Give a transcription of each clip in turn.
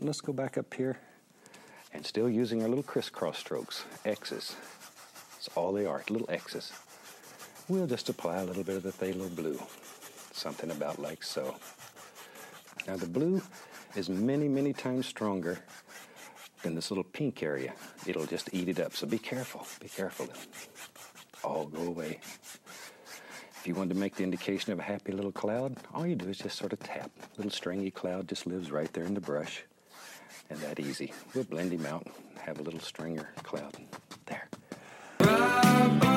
let's go back up here and still using our little crisscross strokes, X's. That's all they are, little X's. We'll just apply a little bit of the phthalo blue, something about like so. Now the blue is many, many times stronger than this little pink area. It'll just eat it up, so be careful, be careful. All go away. If you want to make the indication of a happy little cloud, all you do is just sort of tap. Little stringy cloud just lives right there in the brush. And that easy. We'll blend him out, have a little stringer cloud. There.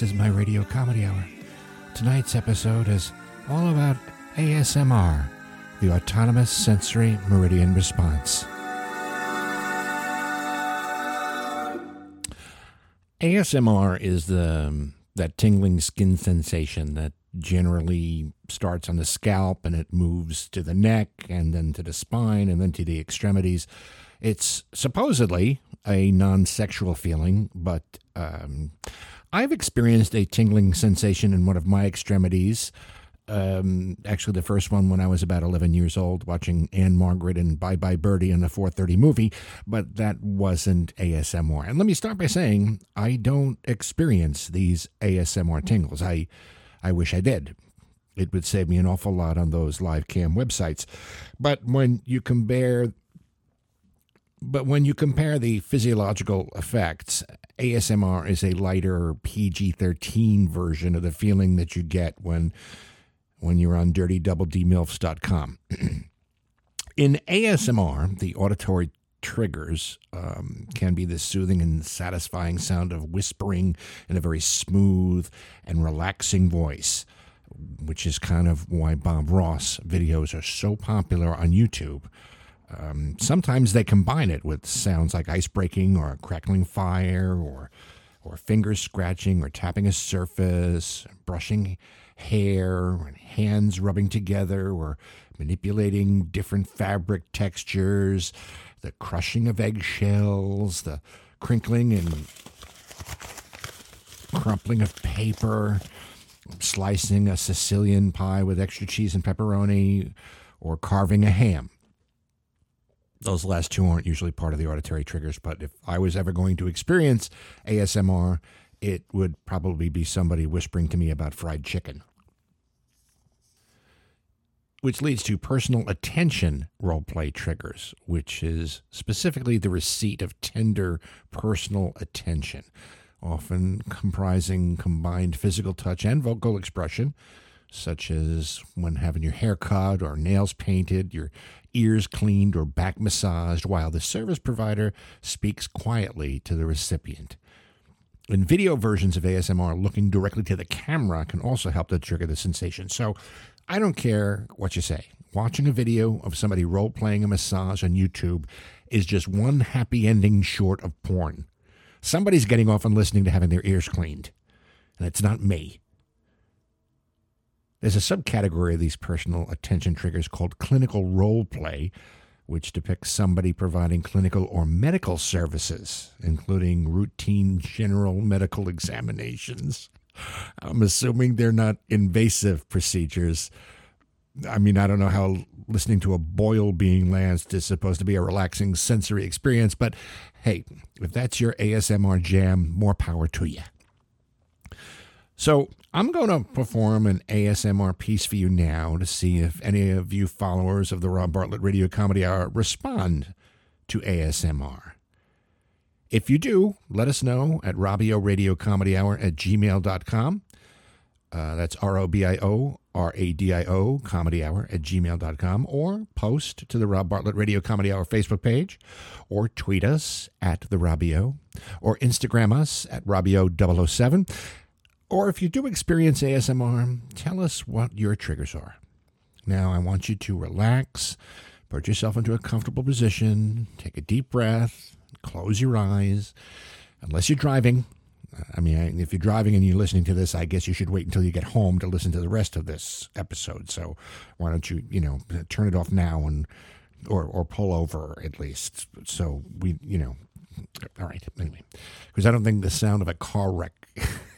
This is my Radio Comedy Hour. Tonight's episode is all about ASMR, the Autonomous Sensory Meridian Response. ASMR is the um, that tingling skin sensation that generally starts on the scalp and it moves to the neck and then to the spine and then to the extremities. It's supposedly a non sexual feeling, but um, I've experienced a tingling sensation in one of my extremities. Um, actually, the first one when I was about 11 years old, watching Ann-Margret and Bye Bye Birdie in the 4:30 movie, but that wasn't ASMR. And let me start by saying I don't experience these ASMR tingles. I, I wish I did. It would save me an awful lot on those live cam websites. But when you compare but when you compare the physiological effects, ASMR is a lighter PG 13 version of the feeling that you get when, when you're on dirtydoubledmilfs.com. In ASMR, the auditory triggers um, can be the soothing and satisfying sound of whispering in a very smooth and relaxing voice, which is kind of why Bob Ross videos are so popular on YouTube. Um, sometimes they combine it with sounds like ice breaking or a crackling fire or or fingers scratching or tapping a surface, brushing hair, and hands rubbing together or manipulating different fabric textures, the crushing of eggshells, the crinkling and crumpling of paper, slicing a Sicilian pie with extra cheese and pepperoni, or carving a ham those last two aren't usually part of the auditory triggers, but if I was ever going to experience ASMR, it would probably be somebody whispering to me about fried chicken. Which leads to personal attention role play triggers, which is specifically the receipt of tender personal attention, often comprising combined physical touch and vocal expression, such as when having your hair cut or nails painted, your ears cleaned or back massaged, while the service provider speaks quietly to the recipient. In video versions of ASMR, looking directly to the camera can also help to trigger the sensation. So I don't care what you say. Watching a video of somebody role playing a massage on YouTube is just one happy ending short of porn. Somebody's getting off and listening to having their ears cleaned, and it's not me. There's a subcategory of these personal attention triggers called clinical role play, which depicts somebody providing clinical or medical services, including routine general medical examinations. I'm assuming they're not invasive procedures. I mean, I don't know how listening to a boil being lanced is supposed to be a relaxing sensory experience, but hey, if that's your ASMR jam, more power to you. So I'm going to perform an ASMR piece for you now to see if any of you followers of the Rob Bartlett Radio Comedy Hour respond to ASMR. If you do, let us know at Robio Radio Comedy Hour at gmail.com. Uh, that's R O B I O R A D I O comedy hour at gmail.com or post to the Rob Bartlett Radio Comedy Hour Facebook page or tweet us at the Robio or Instagram us at Robio007. Or if you do experience ASMR, tell us what your triggers are. Now, I want you to relax, put yourself into a comfortable position, take a deep breath, close your eyes. Unless you're driving, I mean, if you're driving and you're listening to this, I guess you should wait until you get home to listen to the rest of this episode. So why don't you, you know, turn it off now and or or pull over at least, so we, you know, all right. Anyway, because I don't think the sound of a car wreck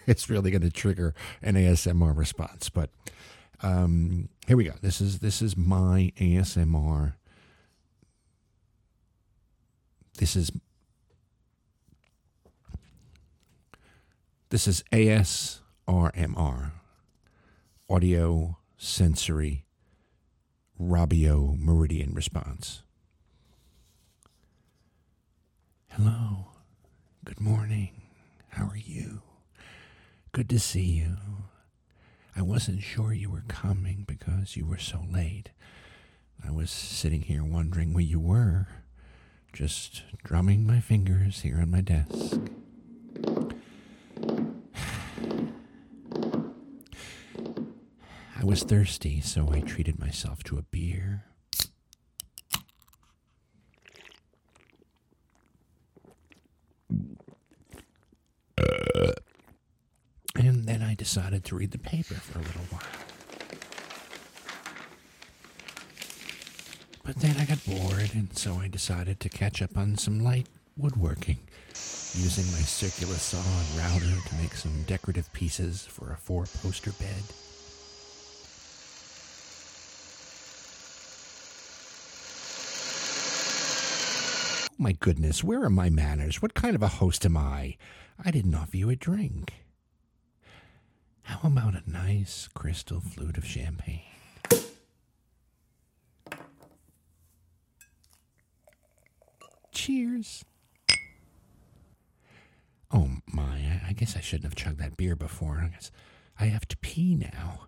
is really going to trigger an ASMR response. But um, here we go. This is this is my ASMR. This is this is ASRMR, audio sensory Robio meridian response. Hello. Good morning. How are you? Good to see you. I wasn't sure you were coming because you were so late. I was sitting here wondering where you were, just drumming my fingers here on my desk. I was thirsty, so I treated myself to a beer. And then I decided to read the paper for a little while. But then I got bored, and so I decided to catch up on some light woodworking, using my circular saw and router to make some decorative pieces for a four poster bed. Oh my goodness, where are my manners? What kind of a host am I? I didn't offer you a drink. How about a nice crystal flute of champagne? Cheers. Oh my, I guess I shouldn't have chugged that beer before. I guess I have to pee now.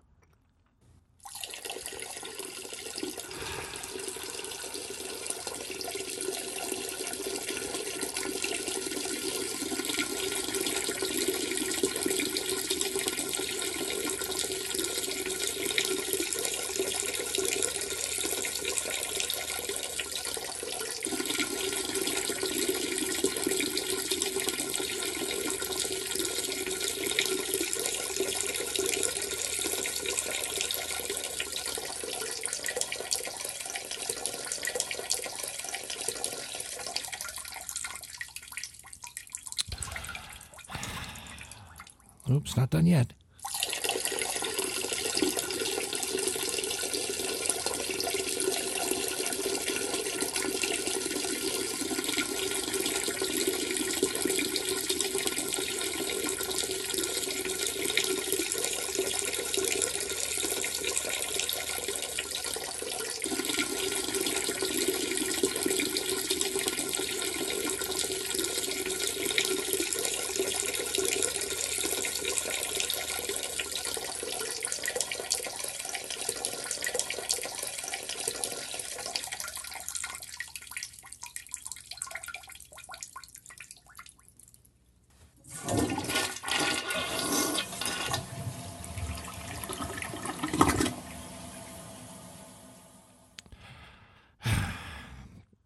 Oops, not done yet.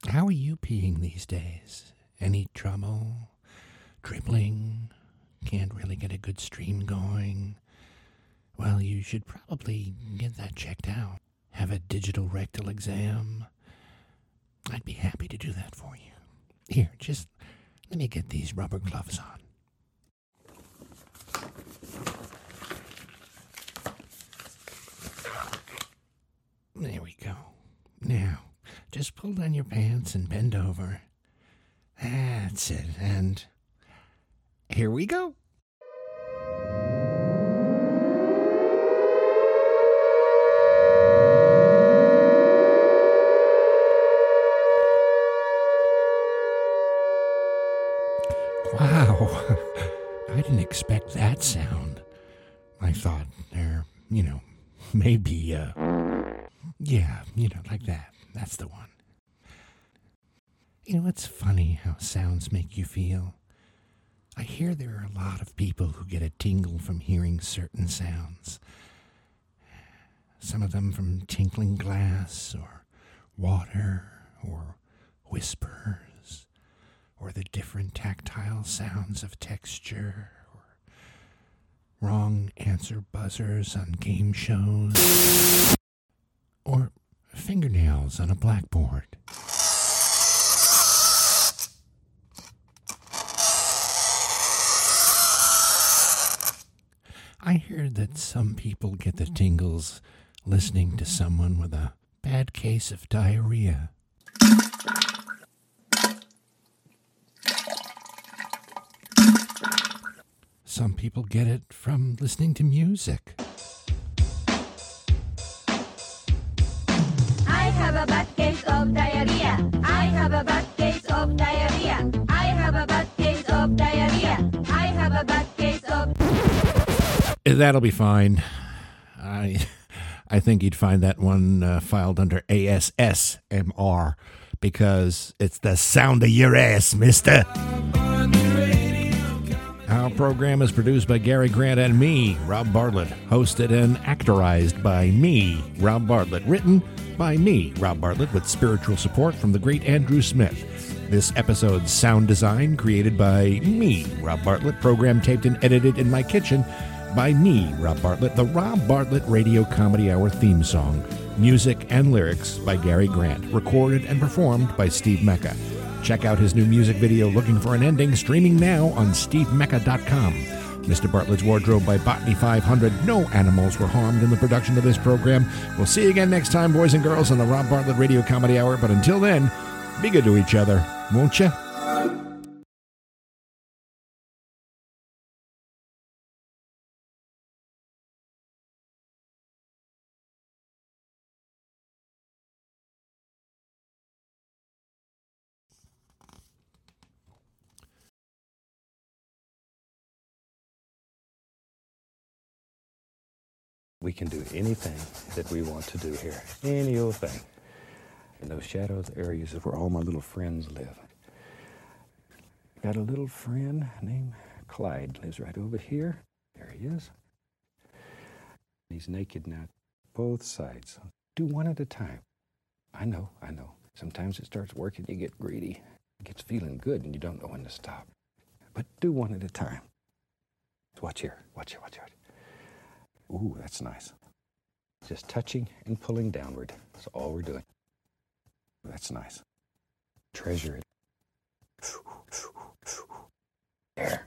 How are you peeing these days? Any trouble? Dribbling? Can't really get a good stream going? Well, you should probably get that checked out. Have a digital rectal exam. I'd be happy to do that for you. Here, just let me get these rubber gloves on. There we go. Now, just pull down your pants and bend over. That's it. And here we go. Wow. I didn't expect that sound. I thought there, you know, maybe, uh, yeah, you know, like that. That's the one. You know, it's funny how sounds make you feel. I hear there are a lot of people who get a tingle from hearing certain sounds. Some of them from tinkling glass or water or whispers or the different tactile sounds of texture or wrong answer buzzers on game shows or fingernails on a blackboard. I hear that some people get the tingles listening to someone with a bad case of diarrhea. Some people get it from listening to music. That'll be fine. I I think you'd find that one uh, filed under ASSMR because it's the sound of your ass, mister. Our program is produced by Gary Grant and me, Rob Bartlett. Hosted and actorized by me, Rob Bartlett. Written by me, Rob Bartlett, with spiritual support from the great Andrew Smith. This episode's sound design created by me, Rob Bartlett. Program taped and edited in my kitchen by me, Rob Bartlett. The Rob Bartlett Radio Comedy Hour theme song. Music and lyrics by Gary Grant. Recorded and performed by Steve Mecca. Check out his new music video, Looking for an Ending, streaming now on stevemecca.com. Mr. Bartlett's Wardrobe by Botany 500. No animals were harmed in the production of this program. We'll see you again next time, boys and girls, on the Rob Bartlett Radio Comedy Hour. But until then, be good to each other, won't you? We can do anything that we want to do here. Any old thing. In those shadowed areas is where all my little friends live. Got a little friend named Clyde. Lives right over here. There he is. He's naked now. Both sides. Do one at a time. I know, I know. Sometimes it starts working, you get greedy. It gets feeling good and you don't know when to stop. But do one at a time. Watch here. Watch here, watch here. Ooh, that's nice. Just touching and pulling downward. That's all we're doing. That's nice. Treasure it. There.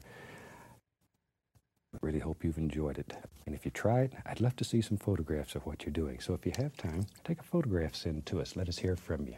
Really hope you've enjoyed it. And if you try it, I'd love to see some photographs of what you're doing. So if you have time, take a photograph, send to us. Let us hear from you.